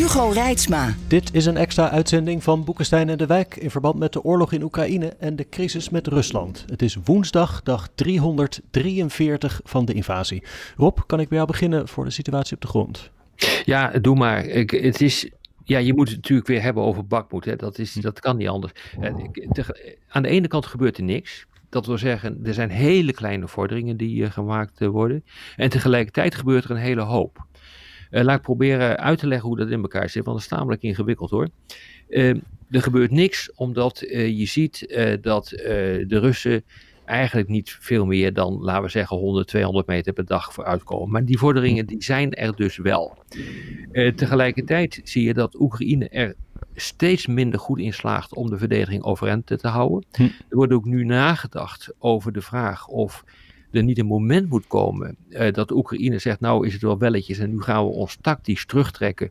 Hugo Reitsma. Dit is een extra uitzending van Boekenstein en de Wijk in verband met de oorlog in Oekraïne en de crisis met Rusland. Het is woensdag, dag 343 van de invasie. Rob, kan ik bij jou beginnen voor de situatie op de grond? Ja, doe maar. Ik, het is, ja, je moet het natuurlijk weer hebben over Bakmoed. Hè. Dat, is, dat kan niet anders. aan de ene kant gebeurt er niks. Dat wil zeggen, er zijn hele kleine vorderingen die uh, gemaakt uh, worden. En tegelijkertijd gebeurt er een hele hoop. Uh, laat ik proberen uit te leggen hoe dat in elkaar zit, want dat is tamelijk ingewikkeld hoor. Uh, er gebeurt niks omdat uh, je ziet dat de Russen eigenlijk niet veel meer dan, laten we zeggen, 100, 200 meter per dag vooruitkomen. Maar die vorderingen die zijn er dus wel. tegelijkertijd zie je dat Oekraïne er steeds minder goed in slaagt om de verdediging overeind te houden. Hm. Er wordt ook nu nagedacht over de vraag of er niet een moment moet komen uh, dat Oekraïne zegt, nou is het wel welletjes en nu gaan we ons tactisch terugtrekken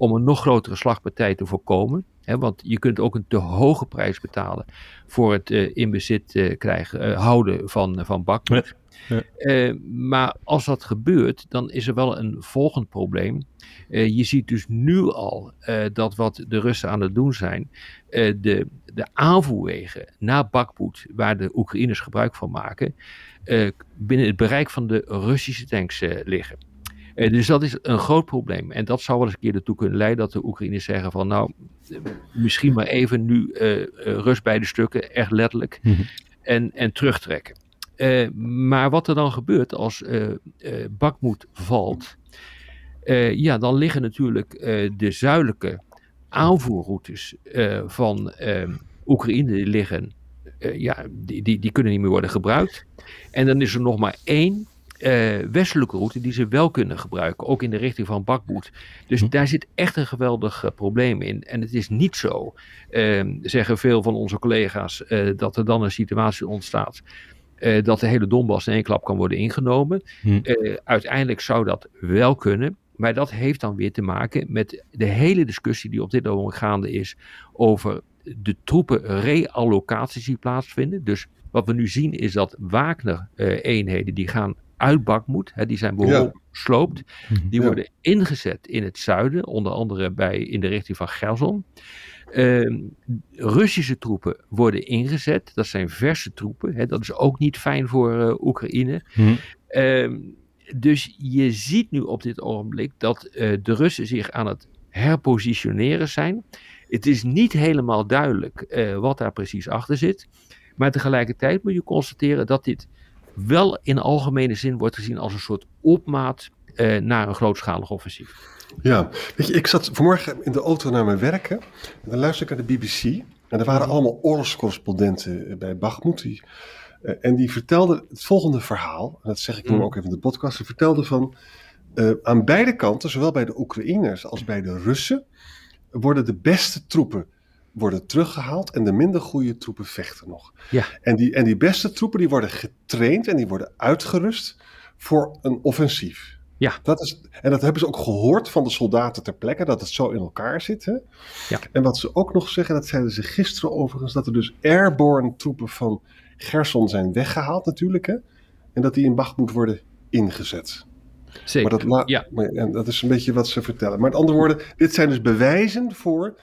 om een nog grotere slagpartij te voorkomen. Want je kunt ook een te hoge prijs betalen voor het uh, in bezit uh, krijgen, houden van, van. Ja. Maar als dat gebeurt, dan is er wel een volgend probleem. je ziet dus nu al dat wat de Russen aan het doen zijn, de, de aanvoerwegen naar Bakhmut, waar de Oekraïners gebruik van maken, binnen het bereik van de Russische tanks liggen. Uh, dus dat is een groot probleem. En dat zou wel eens een keer ertoe kunnen leiden dat de Oekraïners zeggen van nou, misschien maar even nu rust bij de stukken, echt letterlijk, mm -hmm. en, en terugtrekken. maar wat er dan gebeurt als Bakmoed valt, ja, dan liggen natuurlijk de zuidelijke aanvoerroutes van Oekraïne die liggen ja, die, die, die kunnen niet meer worden gebruikt. En dan is er nog maar één uh, westelijke route die ze wel kunnen gebruiken, ook in de richting van Bakboet. Dus hm. daar zit echt een geweldig uh, probleem in. En het is niet zo, uh, zeggen veel van onze collega's, dat er dan een situatie ontstaat. dat de hele Donbass in één klap kan worden ingenomen. Hm. uiteindelijk zou dat wel kunnen. Maar dat heeft dan weer te maken met de hele discussie die op dit moment gaande is over de troepen reallocaties die plaatsvinden. Dus wat we nu zien is dat Wagner-eenheden die gaan uit Bakmoed, hè, die zijn behoorlijk ja. gesloopt, mhm. die ja. worden ingezet in het zuiden, onder andere bij, in de richting van Gerson. Uh, Russische troepen worden ingezet, dat zijn verse troepen, hè, dat is ook niet fijn voor uh, Oekraïne. Mm. Uh, dus je ziet nu op dit ogenblik dat uh, de Russen zich aan het herpositioneren zijn. Het is niet helemaal duidelijk uh, wat daar precies achter zit. Maar tegelijkertijd moet je constateren dat dit wel in algemene zin wordt gezien als een soort opmaat uh, naar een grootschalig offensief. Ja, weet je, ik zat vanmorgen in de auto naar mijn werken. En dan luisterde ik naar de BBC. En er waren allemaal oorlogscorrespondenten bij Bakhmut. Die, uh, en die vertelden het volgende verhaal. En dat zeg ik nu mm. ook even in de podcast. Ze vertelden van uh, aan beide kanten, zowel bij de Oekraïners als bij de Russen, worden de beste troepen worden teruggehaald en de minder goede troepen vechten nog. Ja. En, die, en die beste troepen die worden getraind en die worden uitgerust voor een offensief. Ja. Dat is, en dat hebben ze ook gehoord van de soldaten ter plekke, dat het zo in elkaar zit. Hè? Ja. En wat ze ook nog zeggen, dat zeiden ze gisteren overigens, dat er dus airborne troepen van Gerson zijn weggehaald natuurlijk. Hè? En dat die in Bach worden ingezet. Zeker, maar dat, ja. Maar, en dat is een beetje wat ze vertellen. Maar met andere woorden, dit zijn dus bewijzen voor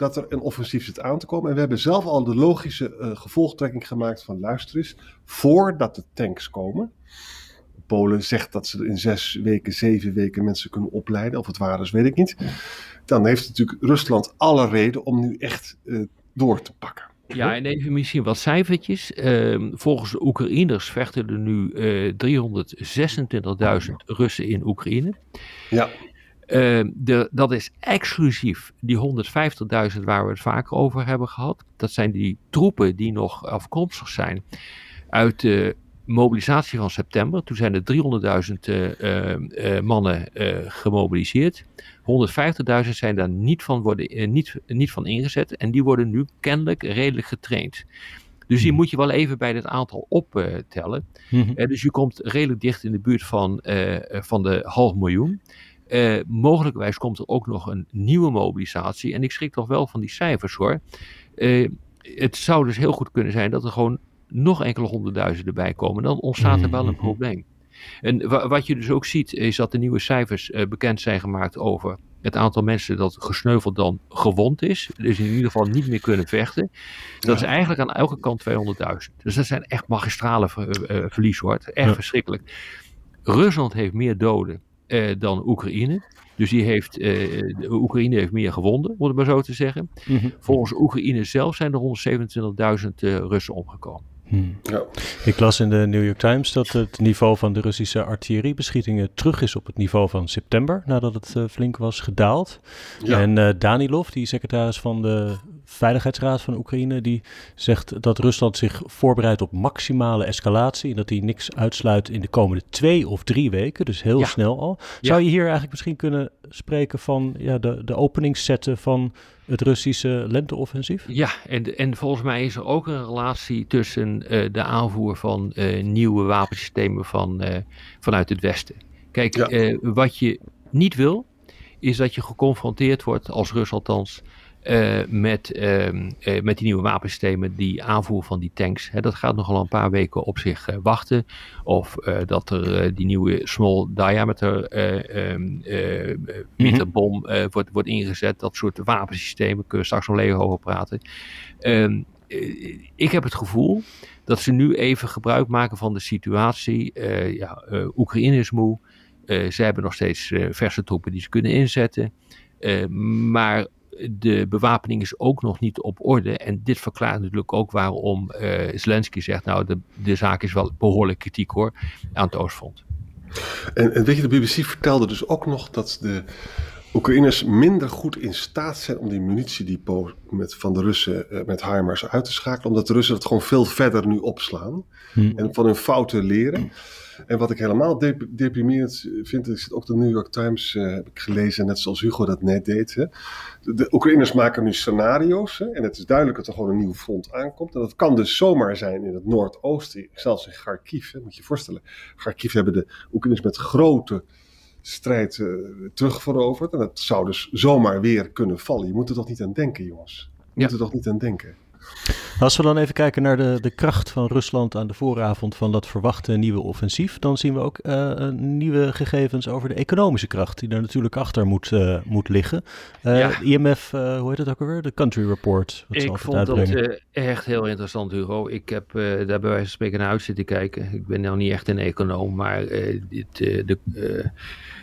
dat er een offensief zit aan te komen. En we hebben zelf al de logische uh, gevolgtrekking gemaakt van luister eens, voordat de tanks komen. Polen zegt dat ze in zes weken, zeven weken mensen kunnen opleiden. Of het waar is, weet ik niet. Dan heeft natuurlijk Rusland alle reden om nu echt uh, door te pakken. Ja, en even misschien wat cijfertjes. Uh, volgens de Oekraïners vechten er nu uh, 326.000 Russen in Oekraïne. Ja. Uh, de, dat is exclusief die 150.000 waar we het vaker over hebben gehad. Dat zijn die troepen die nog afkomstig zijn uit de mobilisatie van september, toen zijn er 300.000 mannen gemobiliseerd. 150.000 zijn daar niet van, worden, niet, niet van ingezet en die worden nu kennelijk redelijk getraind. Dus die hmm. moet je wel even bij dit aantal optellen. Mm dus je komt redelijk dicht in de buurt van, van de half miljoen. Uh, mogelijkwijs komt er ook nog een nieuwe mobilisatie. En ik schrik toch wel van die cijfers hoor. Uh, het zou dus heel goed kunnen zijn dat er gewoon nog enkele honderdduizenden bij komen. Dan ontstaat er wel een mhm. probleem. En wat je dus ook ziet, is dat de nieuwe cijfers uh, bekend zijn gemaakt over het aantal mensen dat gesneuveld dan gewond is. Dus in ieder geval niet meer kunnen vechten. Dat is eigenlijk aan elke kant 200.000. Dus dat zijn echt magistrale ver, verlies hoor. Echt verschrikkelijk. Rusland heeft meer doden uh, dan Oekraïne. Dus die heeft, uh, de Oekraïne heeft meer gewonden, om het maar zo te zeggen. Mhm. Volgens Oekraïne zelf zijn er 127.000 uh, Russen omgekomen. Hmm. Ja. Ik las in de New York Times dat het niveau van de Russische artilleriebeschietingen terug is op het niveau van september, nadat het uh, flink was gedaald. En uh, Danilov, die secretaris van de Veiligheidsraad van Oekraïne, die zegt dat Rusland zich voorbereidt op maximale escalatie en dat hij niks uitsluit in de komende twee of drie weken, dus heel snel al. Zou je hier eigenlijk misschien kunnen spreken van ja, de, de openingszetten van het Russische lenteoffensief? Ja, en, en volgens mij is er ook een relatie tussen uh, de aanvoer van uh, nieuwe wapensystemen van, uh, vanuit het Westen. Kijk, wat je niet wil, is dat je geconfronteerd wordt, als Rus althans, uh, met, uh, uh, met die nieuwe wapensystemen, die aanvoer van die tanks. Hè, dat gaat nogal een paar weken op zich wachten. Of dat er die nieuwe small diameter um, meterbom mm wordt, wordt ingezet. Dat soort wapensystemen, kunnen we straks nog even over praten. Um, ik heb het gevoel dat ze nu even gebruik maken van de situatie. ja, Oekraïne is moe. ze hebben nog steeds verse troepen die ze kunnen inzetten. maar de bewapening is ook nog niet op orde. En dit verklaart natuurlijk ook waarom uh, Zelensky zegt, nou de, de zaak is wel behoorlijk kritiek hoor aan het Oostfront. En, en weet je, de BBC vertelde dus ook nog dat de Oekraïners minder goed in staat zijn om die munitie met, van de Russen uh, met HIMARS uit te schakelen. Omdat de Russen het gewoon veel verder nu opslaan. Hmm. En van hun fouten leren. En wat ik helemaal deprimerend vind, is ook de New York Times uh, heb ik gelezen, net zoals Hugo dat net deed. Hè. De, Oekraïners maken nu scenario's hè, en het is duidelijk dat er gewoon een nieuw front aankomt. En dat kan dus zomaar zijn in het Noordoosten, zelfs in Kharkiv. Hè, moet je je voorstellen, Kharkiv hebben de Oekraïners met grote strijd uh, terugveroverd. En dat zou dus zomaar weer kunnen vallen. Je moet er toch niet aan denken, jongens. Je moet er toch niet aan denken. Als we dan even kijken naar de, de kracht van Rusland aan de vooravond van dat verwachte nieuwe offensief, dan zien we ook uh, nieuwe gegevens over de economische kracht, die er natuurlijk achter moet, uh, moet liggen. Uh, IMF, hoe heet het ook alweer? De Country Report. Ik vond dat echt heel interessant, Hugo. Ik heb daar bij wijze van spreken naar uit zitten kijken. Ik ben nou niet echt een econoom, maar dit, de,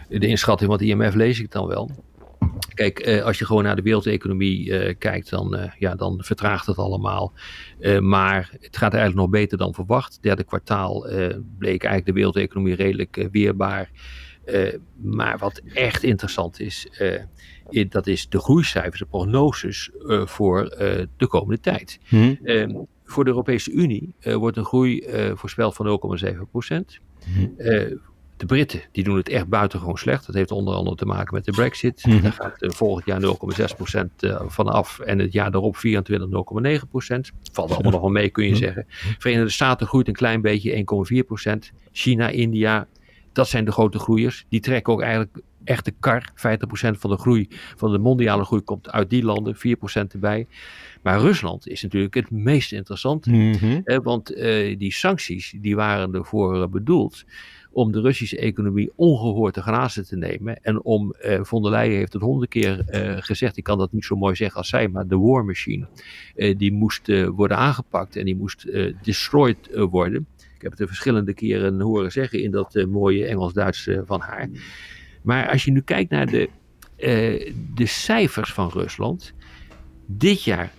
de inschatting van het IMF lees ik dan wel. Kijk, eh, als je gewoon naar de wereldeconomie uh, kijkt, dan, uh, ja, dan vertraagt het allemaal. maar het gaat eigenlijk nog beter dan verwacht. Derde kwartaal bleek eigenlijk de wereldeconomie redelijk weerbaar. maar wat echt interessant is, dat is de groeicijfers, de prognoses voor de komende tijd. Hmm. voor de Europese Unie wordt een groei voorspeld van 0,7 procent. Hmm. De Britten die doen het echt buitengewoon slecht. Dat heeft onder andere te maken met de Brexit. Mm Daar gaat uh, volgend jaar 0,6% uh, vanaf en het jaar daarop 24 0,9%. Valt allemaal nog wel mee, kun je mhm. zeggen. Verenigde Staten groeit een klein beetje, 1,4%. China, India, dat zijn de grote groeiers. Die trekken ook eigenlijk echt de kar. 50% van de groei, van de mondiale groei komt uit die landen, 4% erbij. Maar Rusland is natuurlijk het meest interessante. Mm want uh, die sancties, die waren ervoor bedoeld om de Russische economie ongehoord te grazen te nemen. En om, uh, von der Leyen heeft het honderd keer uh, gezegd, ik kan dat niet zo mooi zeggen als zij, maar de war machine, uh, die moest worden aangepakt en die moest destroyed worden. Ik heb het er verschillende keren horen zeggen in dat mooie Engels-Duits van haar. Maar als je nu kijkt naar de, de cijfers van Rusland, dit jaar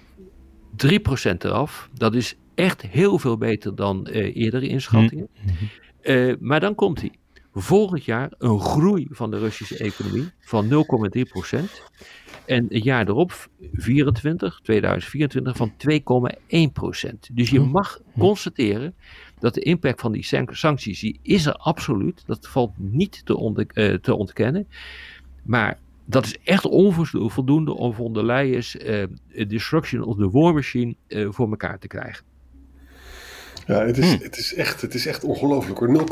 3% eraf, dat is echt heel veel beter dan eerdere inschattingen. Mm -hmm. Uh, maar dan komt hij. Volgend jaar een groei van de Russische economie van 0,3 procent. En het jaar erop, 24, 2024, van 2,1 procent. Dus je hm. mag constateren dat de impact van die sancties, die is er absoluut. Dat valt niet te, ont uh, te ontkennen. Maar dat is echt onvoldoende om von der Leyen's uh, destruction of the war machine uh, voor elkaar te krijgen. Ja, het is, hm. het is echt, het is echt ongelooflijk hoor.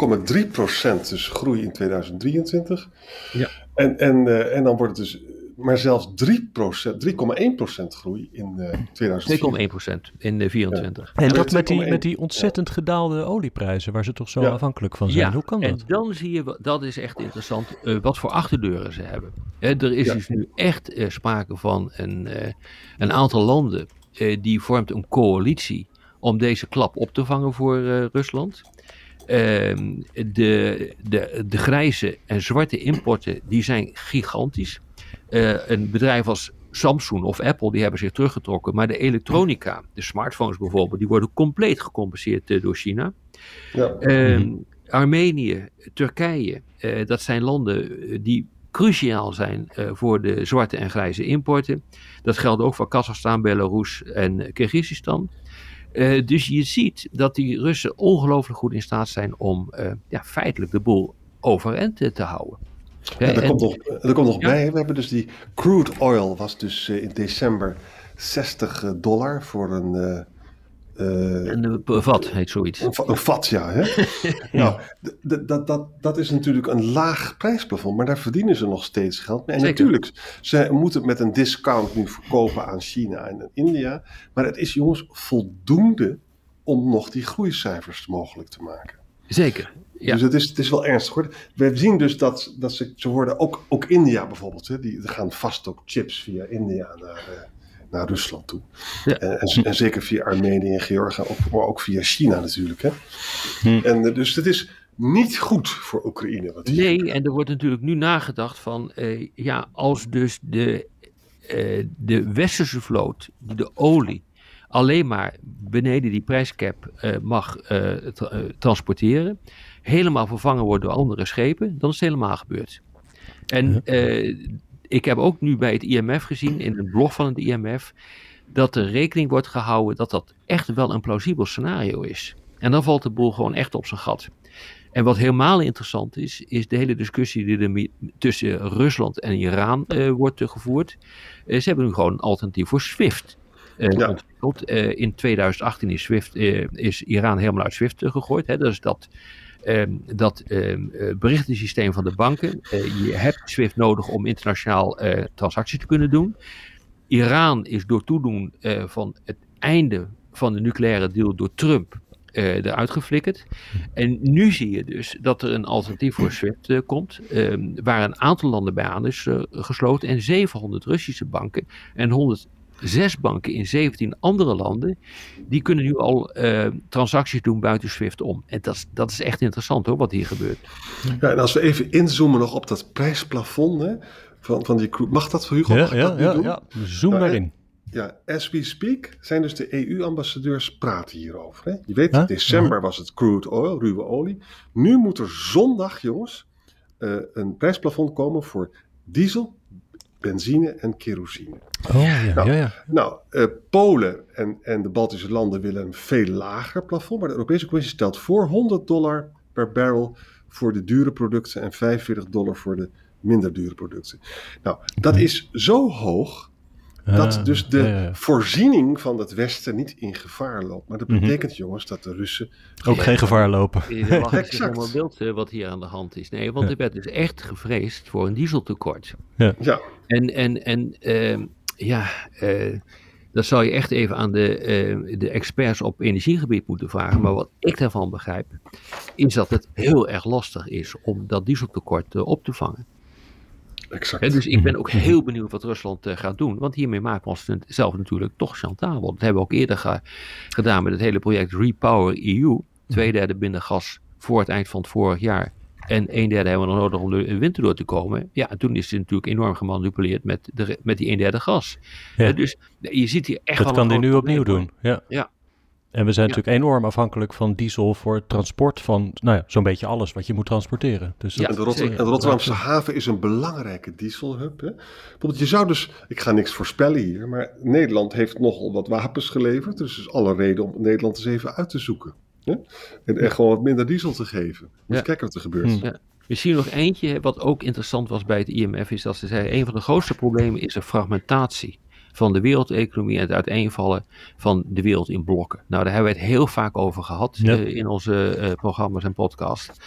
0,3% dus groei in 2023. Ja. En, en, uh, en dan wordt het dus maar zelfs 3%, 3,1% groei in uh, 2024. 2,1% in de 24. Ja. En dat met die, met die ontzettend gedaalde olieprijzen, waar ze toch zo ja. afhankelijk van zijn. Hoe kan dat? En dan zie je, dat is echt interessant, uh, wat voor achterdeuren ze hebben. Hè, er is dus nu echt uh, sprake van een, een aantal landen die vormt een coalitie om deze klap op te vangen voor Rusland. Ehm, de, de, de grijze en zwarte importen die zijn gigantisch. Uh, een bedrijf als Samsung of Apple, die hebben zich teruggetrokken. Maar de elektronica, de smartphones bijvoorbeeld, die worden compleet gecompenseerd uh, door China. Ja. Uh, Armenië, Turkije, uh, dat zijn landen die cruciaal zijn voor de zwarte en grijze importen. Dat geldt ook voor Kazachstan, Belarus en Kyrgyzstan. Dus je ziet dat die Russen ongelooflijk goed in staat zijn om ja, feitelijk de boel overeind te houden. Ja, er, komt nog, er komt nog bij, we hebben dus die crude oil was dus in december 60 eh, dollar voor een... Uh, een vat heet zoiets. Een, een vat, ja. Hè? nou, dat, dat, dat is natuurlijk een laag prijsplafond, maar daar verdienen ze nog steeds geld mee. En natuurlijk, ze moeten met een discount nu verkopen aan China en India. Maar het is jongens voldoende om nog die groeicijfers mogelijk te maken. Zeker. Ja. Dus het is, het is wel ernstig hoor. We zien dus dat, dat ze, ze worden, ook, ook India bijvoorbeeld, hè, die gaan vast ook chips via India naar, uh, naar Rusland toe. Ja. En, en, en, zeker via Armenië en Georgië, maar ook via China natuurlijk. Hè. Hm. En uh, dus het is niet goed voor Oekraïne. Wat nee, en er wordt natuurlijk nu nagedacht van, uh, ja, als dus de, de westerse vloot, die de olie alleen maar beneden die prijscap mag transporteren helemaal vervangen wordt door andere schepen, dan is het helemaal gebeurd. En ik heb ook nu bij het IMF gezien, in een blog van het IMF, dat er rekening wordt gehouden dat dat echt wel een plausibel scenario is. En dan valt de boel gewoon echt op zijn gat. En wat helemaal interessant is, is de hele discussie die er tussen Rusland en Iran uh, wordt gevoerd. Uh, ze hebben nu gewoon een alternatief voor SWIFT. Uh, ja. ontwikkeld. in 2018 is, SWIFT, is Iran helemaal uit SWIFT gegooid. Hè? Dat is dat um, dat um, berichtensysteem van de banken. Uh, je hebt SWIFT nodig om internationaal uh, transacties te kunnen doen. Iran is door toedoen van het einde van de nucleaire deal door Trump eruit geflikkerd. En nu zie je dus dat er een alternatief voor SWIFT komt, um, waar een aantal landen bij aan is gesloten en 700 Russische banken en 100 zes banken in 17 andere landen, die kunnen nu al uh, transacties doen buiten SWIFT om. En dat is, dat is echt interessant hoor, wat hier gebeurt. Ja, en als we even inzoomen nog op dat prijsplafond hè, van, van die Mag dat voor Hugo? Ja, ja, ja, ja, zoom nou, daarin. Ja, as we speak zijn dus de EU-ambassadeurs praten hierover. Hè? Je weet, in december was het crude oil, ruwe olie. Nu moet er zondag, jongens, uh, een prijsplafond komen voor diesel, benzine en kerosine. Oh, ja, nou, ja, ja. nou uh, Polen en, en de Baltische landen willen een veel lager plafond, maar de Europese Commissie stelt voor 100 dollar per barrel voor de dure producten en 45 dollar voor de minder dure producten. Nou, dat is zo hoog dat dus de voorziening van het Westen niet in gevaar loopt. Maar dat mhm. betekent, jongens, dat de Russen. Ook geen gevaar lopen. Exact. beeld uh, wat hier aan de hand is. Nee, want er werd dus echt gevreesd voor een dieseltekort. Ja. ja. En, en, en uh, ja. Uh, dat zou je echt even aan de, uh, de experts op energiegebied moeten vragen. Maar wat ik daarvan begrijp, is dat het heel erg lastig is om dat dieseltekort uh, op te vangen. Exact. dus ik ben ook heel benieuwd wat Rusland uh, gaat doen. Want hiermee maken we ons zelf natuurlijk toch chantabel. Dat hebben we ook eerder gedaan met het hele project Repower EU. Tweederde binnen gas voor het eind van het vorig jaar. En een derde hebben we nog nodig om de winter door te komen. Ja, en toen is het natuurlijk enorm gemanipuleerd met, de, met die een derde gas. Ja. dus je ziet hier echt Dat kan hij nu opnieuw doen. Ja. ja. En we zijn natuurlijk enorm afhankelijk van diesel voor het transport van nou ja, zo'n beetje alles wat je moet transporteren. Dus ja, en de, Rotter de Rotterdamse haven is een belangrijke dieselhub. Hè? Bijvoorbeeld, je zou dus, ik ga niks voorspellen hier, maar Nederland heeft nogal wat wapens geleverd. Dus is alle reden om Nederland eens even uit te zoeken. Hè? En, en gewoon wat minder diesel te geven. Dus Ja. kijk wat er gebeurt. Hm. Ja. Misschien nog eentje, wat ook interessant was bij het IMF, is dat ze zeiden: een van de grootste problemen is de fragmentatie van de wereldeconomie en het uiteenvallen van de wereld in blokken. Nou, daar hebben we het heel vaak over gehad Ja. eh, in onze eh, programma's en podcasts.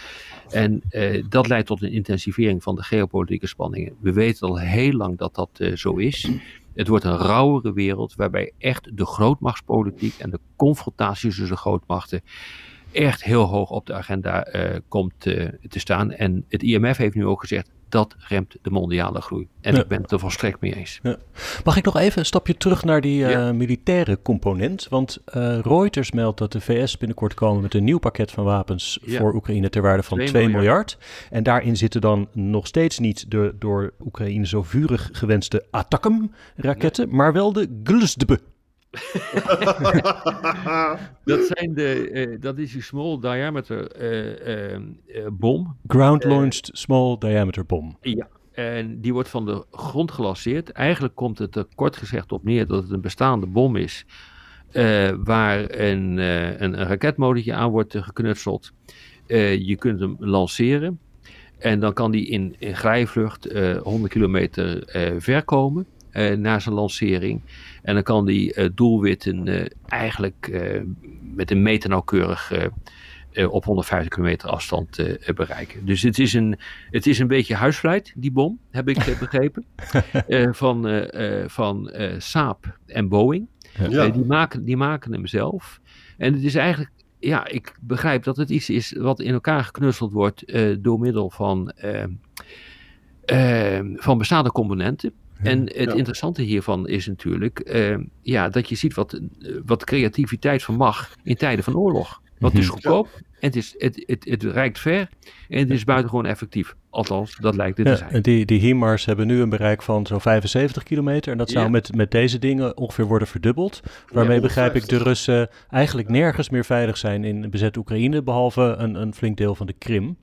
En eh, dat leidt tot een intensivering van de geopolitieke spanningen. We weten al heel lang dat dat zo is. Het wordt een rauwere wereld waarbij echt de grootmachtspolitiek en de confrontaties tussen grootmachten echt heel hoog op de agenda komt te staan. En het IMF heeft nu ook gezegd dat remt de mondiale groei. En Ja. ik ben het er volstrekt mee eens. Mag ik nog even een stapje terug naar die eh, Ja. militaire component? Want eh, Reuters meldt dat de VS binnenkort komen met een nieuw pakket van wapens Ja. voor Oekraïne ter waarde van 2 2 miljard. miljard. En daarin zitten dan nog steeds niet de door Oekraïne zo vurig gewenste Attackam-raketten, maar wel de Glsdb. Dat, zijn de, eh, dat is die small diameter eh, eh, eh, bom. Ground-launched Small Diameter Bomb. Ja. En die wordt van de grond gelanceerd. Eigenlijk komt het er kort gezegd op neer dat het een bestaande bom is. eh, waar een, eh, een, een raketmotortje aan wordt geknutseld. Eh, je kunt hem lanceren. En dan kan die in, in glijvlucht eh 100 kilometer eh, ver komen eh, na zijn lancering. En dan kan die eh, doelwitten eh, eigenlijk eh, met een meter nauwkeurig op 150 kilometer afstand bereiken. Dus het is, een, het is een beetje huisvleit, die bom, heb ik begrepen. Van eh, van Saab en Boeing. Ja. Die, maken, die maken hem zelf. En het is eigenlijk, ja, ik begrijp dat het iets is wat in elkaar geknutseld wordt door middel van, van bestaande componenten. En het Ja. interessante hiervan is natuurlijk eh, ja, dat je ziet wat, wat creativiteit van mag in tijden van oorlog. Want het is Mhm. goedkoop, en het, is, het, het, het reikt ver en het is buitengewoon effectief. Althans, dat lijkt het te zijn. die, die HIMARS hebben nu een bereik van zo'n 75 kilometer. En dat zou Ja. met, met deze dingen ongeveer worden verdubbeld. Waarmee Ja, begrijp ik de 150. Russen eigenlijk nergens meer veilig zijn in bezet Oekraïne. Behalve een, een flink deel van de Krim.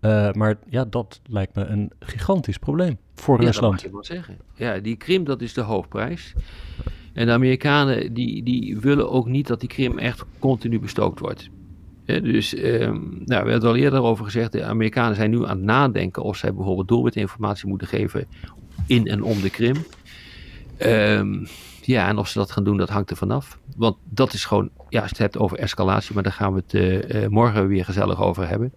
Eh, maar ja, dat lijkt me een gigantisch probleem voor Ja, dat Rusland. mag je wel zeggen. Ja, die Krim, dat is de hoofdprijs. En de Amerikanen, die, die willen ook niet dat die Krim echt continu bestookt wordt. Dus, ehm, nou, we hebben het al eerder over gezegd, de Amerikanen zijn nu aan het nadenken of zij bijvoorbeeld doelwitinformatie moeten geven in en om de Krim. Ehm, ja, en of ze dat gaan doen, dat hangt er vanaf. Want dat is gewoon, ja, als je het hebt over escalatie, maar daar gaan we het eh, eh, morgen weer gezellig over hebben.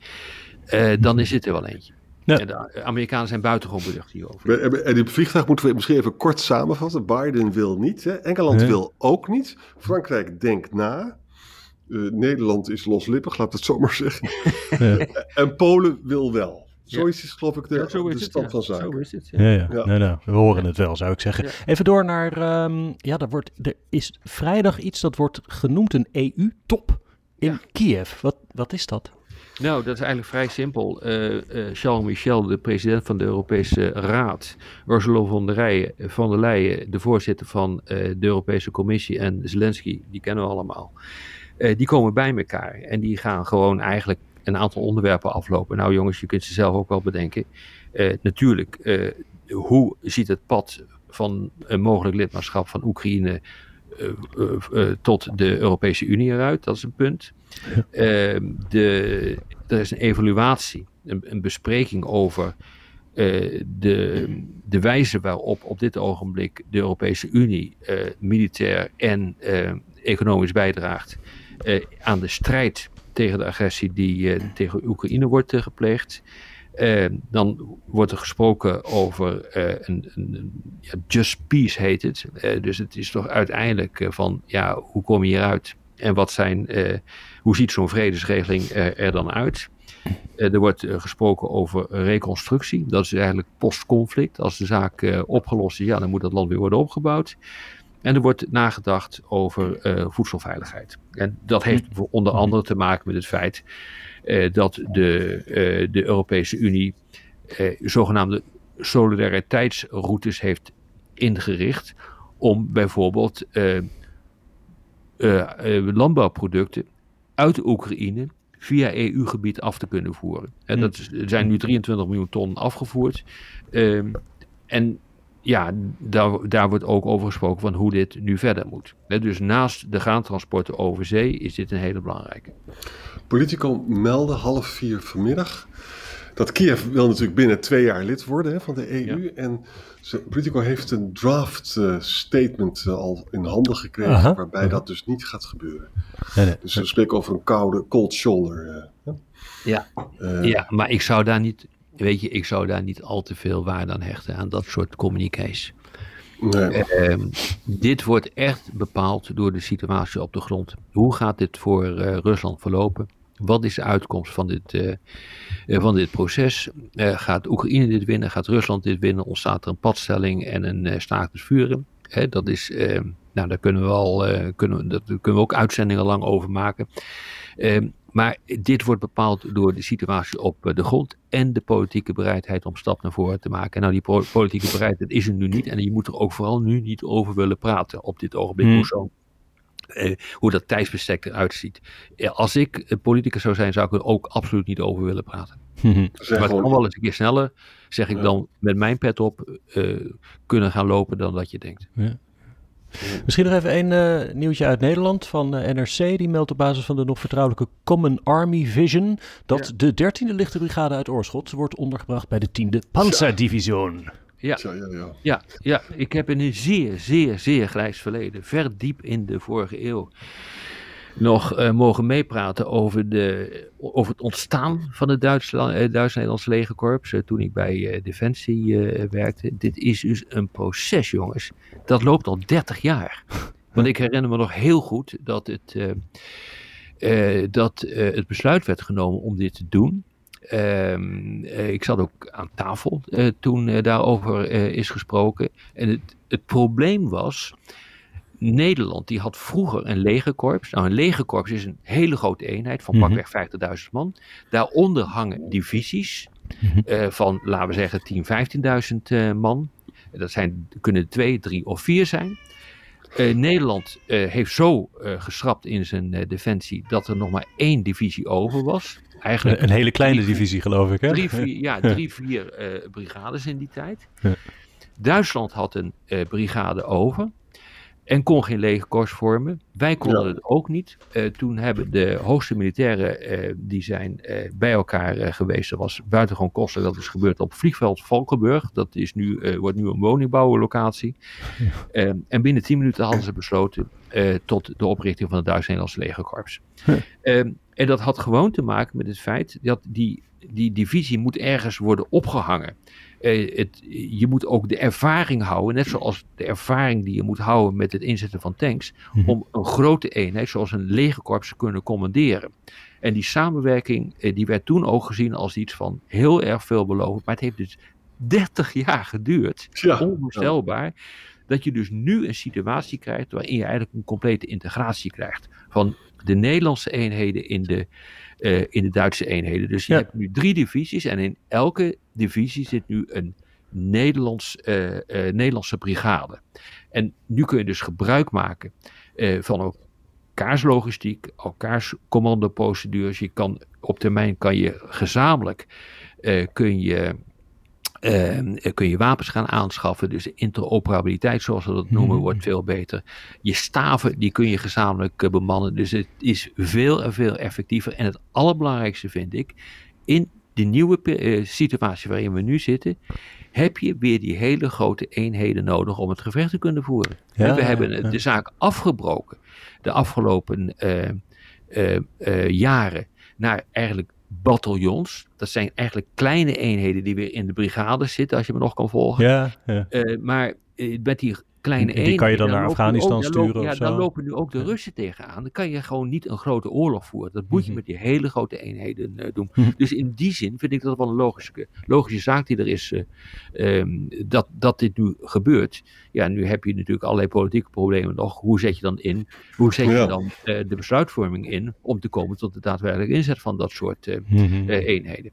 Eh, dan is het er wel eentje. Ja. En de Amerikanen zijn buitengewoon beducht hierover. En en die vliegtuig moeten we misschien even kort samenvatten. Biden wil niet. Hè? Engeland Nee. wil ook niet. Frankrijk denkt na. Eh, Nederland is loslippig, laat het zo maar zeggen. Ja. En Polen wil wel. Ja. Zoiets is geloof ik de, Ja, zo de is het, stand ja. van zaken. Zo is het. ja. Ja, ja. Ja. Nou, nou, we horen het wel, zou ik zeggen. Ja. Even door naar, ehm, ja, er, wordt, er is vrijdag iets dat wordt genoemd een EU-top in Ja. Kiev. Wat, wat is dat? Nou, dat is eigenlijk vrij simpel. Eh, eh, Charles Michel, de president van de Europese Raad, Ursula von der, Leyen, van der de voorzitter van eh, de Europese Commissie en Zelensky, die kennen we allemaal. Die komen bij elkaar en die gaan gewoon eigenlijk een aantal onderwerpen aflopen. Nou jongens, je kunt ze zelf ook wel bedenken. Natuurlijk, hoe ziet het pad van een mogelijk lidmaatschap van Oekraïne tot de Europese Unie eruit? Dat is een punt. Ehm, de, er is een evaluatie, een, een bespreking over eh, de, de wijze waarop op dit ogenblik de Europese Unie eh, militair en eh, economisch bijdraagt eh, aan de strijd tegen de agressie die eh, tegen Oekraïne wordt eh, gepleegd. Eh, dan wordt er gesproken over eh, een, een, ja, just peace heet het. Eh, dus het is toch uiteindelijk van ja, hoe kom je hieruit? En wat zijn, hoe ziet zo'n vredesregeling er, er dan uit? Er wordt gesproken over reconstructie. Dat is eigenlijk post-conflict. Als de zaak opgelost is, ja, dan moet dat land weer worden opgebouwd. En er wordt nagedacht over voedselveiligheid. En dat heeft voor onder andere te maken met het feit dat de, eh, de Europese Unie eh, zogenaamde solidariteitsroutes heeft ingericht om bijvoorbeeld eh, eh, eh, landbouwproducten uit Oekraïne via EU-gebied af te kunnen voeren. En dat er zijn nu 23 miljoen ton afgevoerd. Ehm, en ja, daar, daar wordt ook over gesproken van hoe dit nu verder moet. dus naast de graantransporten over zee is dit een hele belangrijke. Politico meldde half vier vanmiddag dat Kiev wil natuurlijk binnen twee jaar lid worden hè, van de EU. En Politico heeft een draft uh, statement uh, al in handen gekregen, Aha. waarbij Aha. dat dus niet gaat gebeuren. Nee, nee. Dus we spreken over een koude, cold shoulder. Uh, ja. ja, maar ik zou daar niet, weet je, ik zou daar niet al te veel waarde aan hechten aan dat soort communiqués. Nee. Ehm, dit wordt echt bepaald door de situatie op de grond. Hoe gaat dit voor Rusland verlopen? Wat is de uitkomst van dit, uh, van dit proces? Gaat Oekraïne dit winnen? Gaat Rusland dit winnen? Ontstaat er een padstelling en een staakt vuren? Hè, dat is, nou, daar kunnen we, al, kunnen, dat kunnen we ook uitzendingen lang over maken. Ehm, maar dit wordt bepaald door de situatie op de grond en de politieke bereidheid om stap naar voren te maken. Nou, die politieke bereidheid is er nu niet en je moet er ook vooral nu niet over willen praten op dit ogenblik. Hmm. Hoe eh, hoe dat tijdsbestek eruit ziet. als ik politicus zou zijn, zou ik er ook absoluut niet over willen praten. maar het kan wel eens een keer sneller, zeg ik dan met mijn pet op, uh, kunnen gaan lopen dan dat je denkt. Ja. Misschien nog even een uh, nieuwtje uit Nederland van uh, NRC. Die meldt op basis van de nog vertrouwelijke Common Army Vision dat de 13e lichte brigade uit Oorschot wordt ondergebracht bij de 10e Panzerdivision. Ja. ja, ja, ja. ja, ik heb in een zeer, zeer, zeer grijs verleden, ver diep in de vorige eeuw, nog uh, mogen meepraten over, de, over het ontstaan van het Duits-Nederlands uh, legerkorps. Uh, toen ik bij Defensie werkte. Dit is dus een proces, jongens. Dat loopt al 30 jaar. Want ik herinner me nog heel goed dat het, dat, het besluit werd genomen om dit te doen. Ehm, eh, ik zat ook aan tafel uh, toen uh, daarover is gesproken. En het, het probleem was, Nederland die had vroeger een legerkorps. Nou, een legerkorps is een hele grote eenheid van mhm. pakweg 50.000 man. Daaronder hangen divisies mhm. van, laten we zeggen, 10.000, 15.000 man. Dat zijn, kunnen twee, drie of vier zijn. Nederland heeft zo geschrapt in zijn defensie dat er nog maar één divisie over was eigenlijk een, hele kleine divisie, geloof ik. Hè? Drie, vier, ja, drie, vier brigades in die tijd. Ja. Duitsland had een brigade over en kon geen legerkorps vormen. Wij konden het ook niet. Uh, toen hebben de hoogste militairen die zijn bij elkaar geweest. Dat was buitengewoon kostelijk. Dat is gebeurd op vliegveld Valkenburg. Dat is nu, wordt nu een woningbouwlocatie. Ja. en binnen tien minuten hadden ze besloten tot de oprichting van het Duits-Nederlandse legerkorps. Ehm, en dat had gewoon te maken met het feit dat die, die divisie moet ergens worden opgehangen. Uh, het, je moet ook de ervaring houden, net zoals de ervaring die je moet houden met het inzetten van tanks, mhm. om een grote eenheid zoals een legerkorps te kunnen commanderen. En die samenwerking, uh, die werd toen ook gezien als iets van heel erg veelbelovend, maar het heeft dus 30 jaar geduurd, ja. onvoorstelbaar, dat je dus nu een situatie krijgt waarin je eigenlijk een complete integratie krijgt van de Nederlandse eenheden in de, uh, in de Duitse eenheden. Dus je hebt nu drie divisies en in elke divisie zit nu een Nederlands, uh, uh, Nederlandse brigade. En nu kun je dus gebruik maken van elkaars logistiek, elkaars commandoprocedures. Je kan op termijn kan je gezamenlijk kun je kun je wapens gaan aanschaffen. Dus de interoperabiliteit, zoals we dat noemen, wordt mhm. veel beter. Je staven, die kun je gezamenlijk uh, bemannen. Dus het is veel en veel effectiever. En het allerbelangrijkste vind ik, in de nieuwe uh, situatie waarin we nu zitten, heb je weer die hele grote eenheden nodig om het gevecht te kunnen voeren. Ja, we hebben de zaak afgebroken de afgelopen jaren naar eigenlijk bataljons. Dat zijn eigenlijk kleine eenheden die weer in de brigade zitten, als je me nog kan volgen. Ja, ja. Uh, maar uh, met die kleine Die kan je dan, naar Afghanistan ook, sturen Ja, dan lopen nu ook de Russen tegenaan. Dan kan je gewoon niet een grote oorlog voeren. Dat moet je mhm. met die hele grote eenheden uh, doen. Mhm. Dus in die zin vind ik dat wel een logische, logische zaak die er is. Uh, um, dat, dat dit nu gebeurt. Ja, nu heb je natuurlijk allerlei politieke problemen nog. Hoe zet je dan in? Hoe zet je dan uh, de besluitvorming in om te komen tot de daadwerkelijke inzet van dat soort mm eenheden?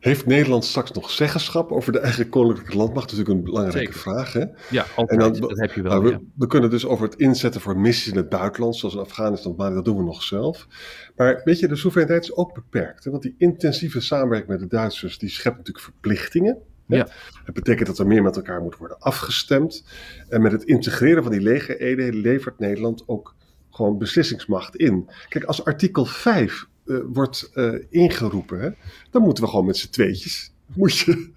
Heeft Nederland straks nog zeggenschap over de eigen koninklijke landmacht? Dat is natuurlijk een belangrijke vraag. Hè? Ja, altijd. En dan, dat heb je wel. Nou, we, we, kunnen dus over het inzetten voor missies in het buitenland, zoals in Afghanistan, maar dat doen we nog zelf. Maar weet je, de soevereiniteit is ook beperkt. Hè? Want die intensieve samenwerking met de Duitsers, die schept natuurlijk verplichtingen. Ja. Het betekent dat er meer met elkaar moet worden afgestemd. En met het integreren van die legereenheden levert Nederland ook gewoon beslissingsmacht in. Kijk, als artikel 5 uh, wordt uh, ingeroepen, hè, dan moeten we gewoon met z'n tweetjes. Moet je,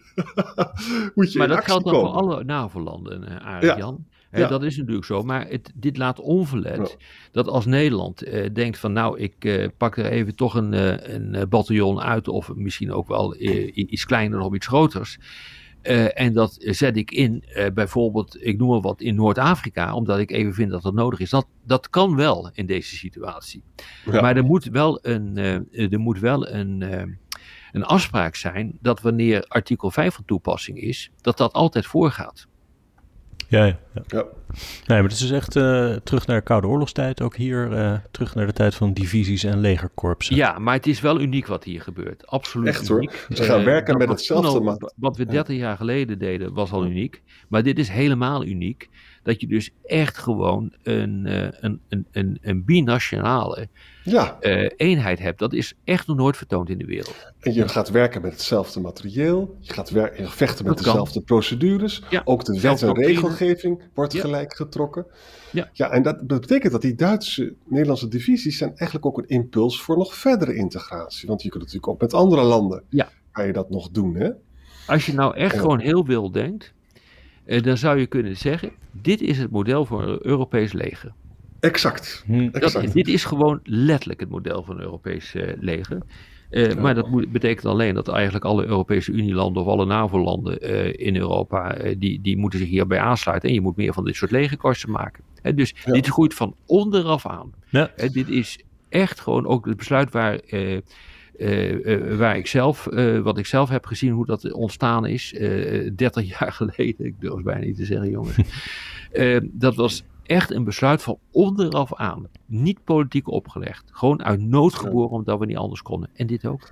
moet je maar dat geldt dan voor alle NAVO-landen, Arendt Ja. Dat is natuurlijk zo, maar het, dit laat onverlet Ja. dat als Nederland eh, denkt van nou, ik eh, pak er even toch een, eh, een eh, bataljon uit of misschien ook wel eh, iets kleiner of iets groters. Eh, en dat zet ik in, eh, bijvoorbeeld, ik noem maar wat, in Noord-Afrika, omdat ik even vind dat dat nodig is. Dat, dat kan wel in deze situatie. Ja. Maar er moet wel een, eh, er moet wel een, een afspraak zijn dat wanneer artikel 5 van toepassing is, dat dat altijd voorgaat. Ja, ja. ja. Ja. Nee, maar het is dus echt eh, terug naar de Koude Oorlogstijd. Ook hier eh, terug naar de tijd van divisies en legerkorpsen. Ja, maar het is wel uniek wat hier gebeurt. Absoluut Echt hoor. uniek. Ze gaan Eh, werken met hetzelfde al- Wat we 30 jaar geleden deden was al uniek. Maar dit is helemaal uniek. Dat je dus echt gewoon een, eh, een, een, een, een binationale ja, eh, eenheid hebt. Dat is echt nog nooit vertoond in de wereld. en je gaat werken met hetzelfde materieel. Je gaat vechten met Dat kan. dezelfde procedures. Ja, Ook de wet en regelgeving wordt Ja. gelijk getrokken. Ja. ja, en dat, dat betekent dat die Duitse, Nederlandse divisies zijn eigenlijk ook een impuls voor nog verdere integratie. Want je kunt natuurlijk ook met andere landen, Ja. kan je dat nog doen, hè? Als je nou echt Ja. gewoon heel wild denkt, dan zou je kunnen zeggen: dit is het model voor een Europees leger. Exact. Hm. Dat, dit is gewoon letterlijk het model van een Europees eh, leger. Eh, Maar dat moet, betekent alleen dat eigenlijk alle Europese Unielanden of alle NAVO-landen eh, in Europa, eh, die, die moeten zich hierbij aansluiten. En je moet meer van dit soort legerkorsen maken. Hè, dus Ja. dit groeit van onderaf aan. Ja. Hè, dit is echt gewoon ook het besluit waar, eh, eh, eh, waar ik zelf, eh, wat ik zelf heb gezien, hoe dat ontstaan is. eh 30 jaar geleden, ik durf het bijna niet te zeggen jongens. Eh, dat was echt een besluit van onderaf aan. Niet politiek opgelegd. Gewoon uit nood geboren omdat we niet anders konden. En dit ook.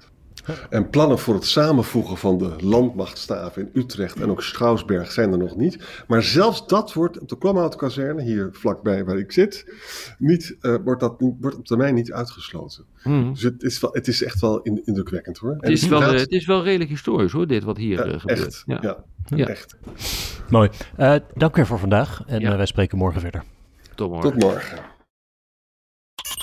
En plannen voor het samenvoegen van de landmachtstaven in Utrecht en ook Schouwsberg zijn er nog niet. Maar zelfs dat wordt op de Kwamhoutkazerne, hier vlakbij waar ik zit, niet, eh, wordt, dat niet, wordt op termijn niet uitgesloten. Mhm. Dus het is, wel, het is echt wel in- indrukwekkend hoor. Het, is wel, eh, het is wel redelijk historisch hoor, dit wat hier ja, eh, gebeurt. echt, Ja. ja. Ja. echt. Mooi. Eh, dank weer voor vandaag. En Ja. wij spreken morgen verder. Tot morgen. Tot morgen.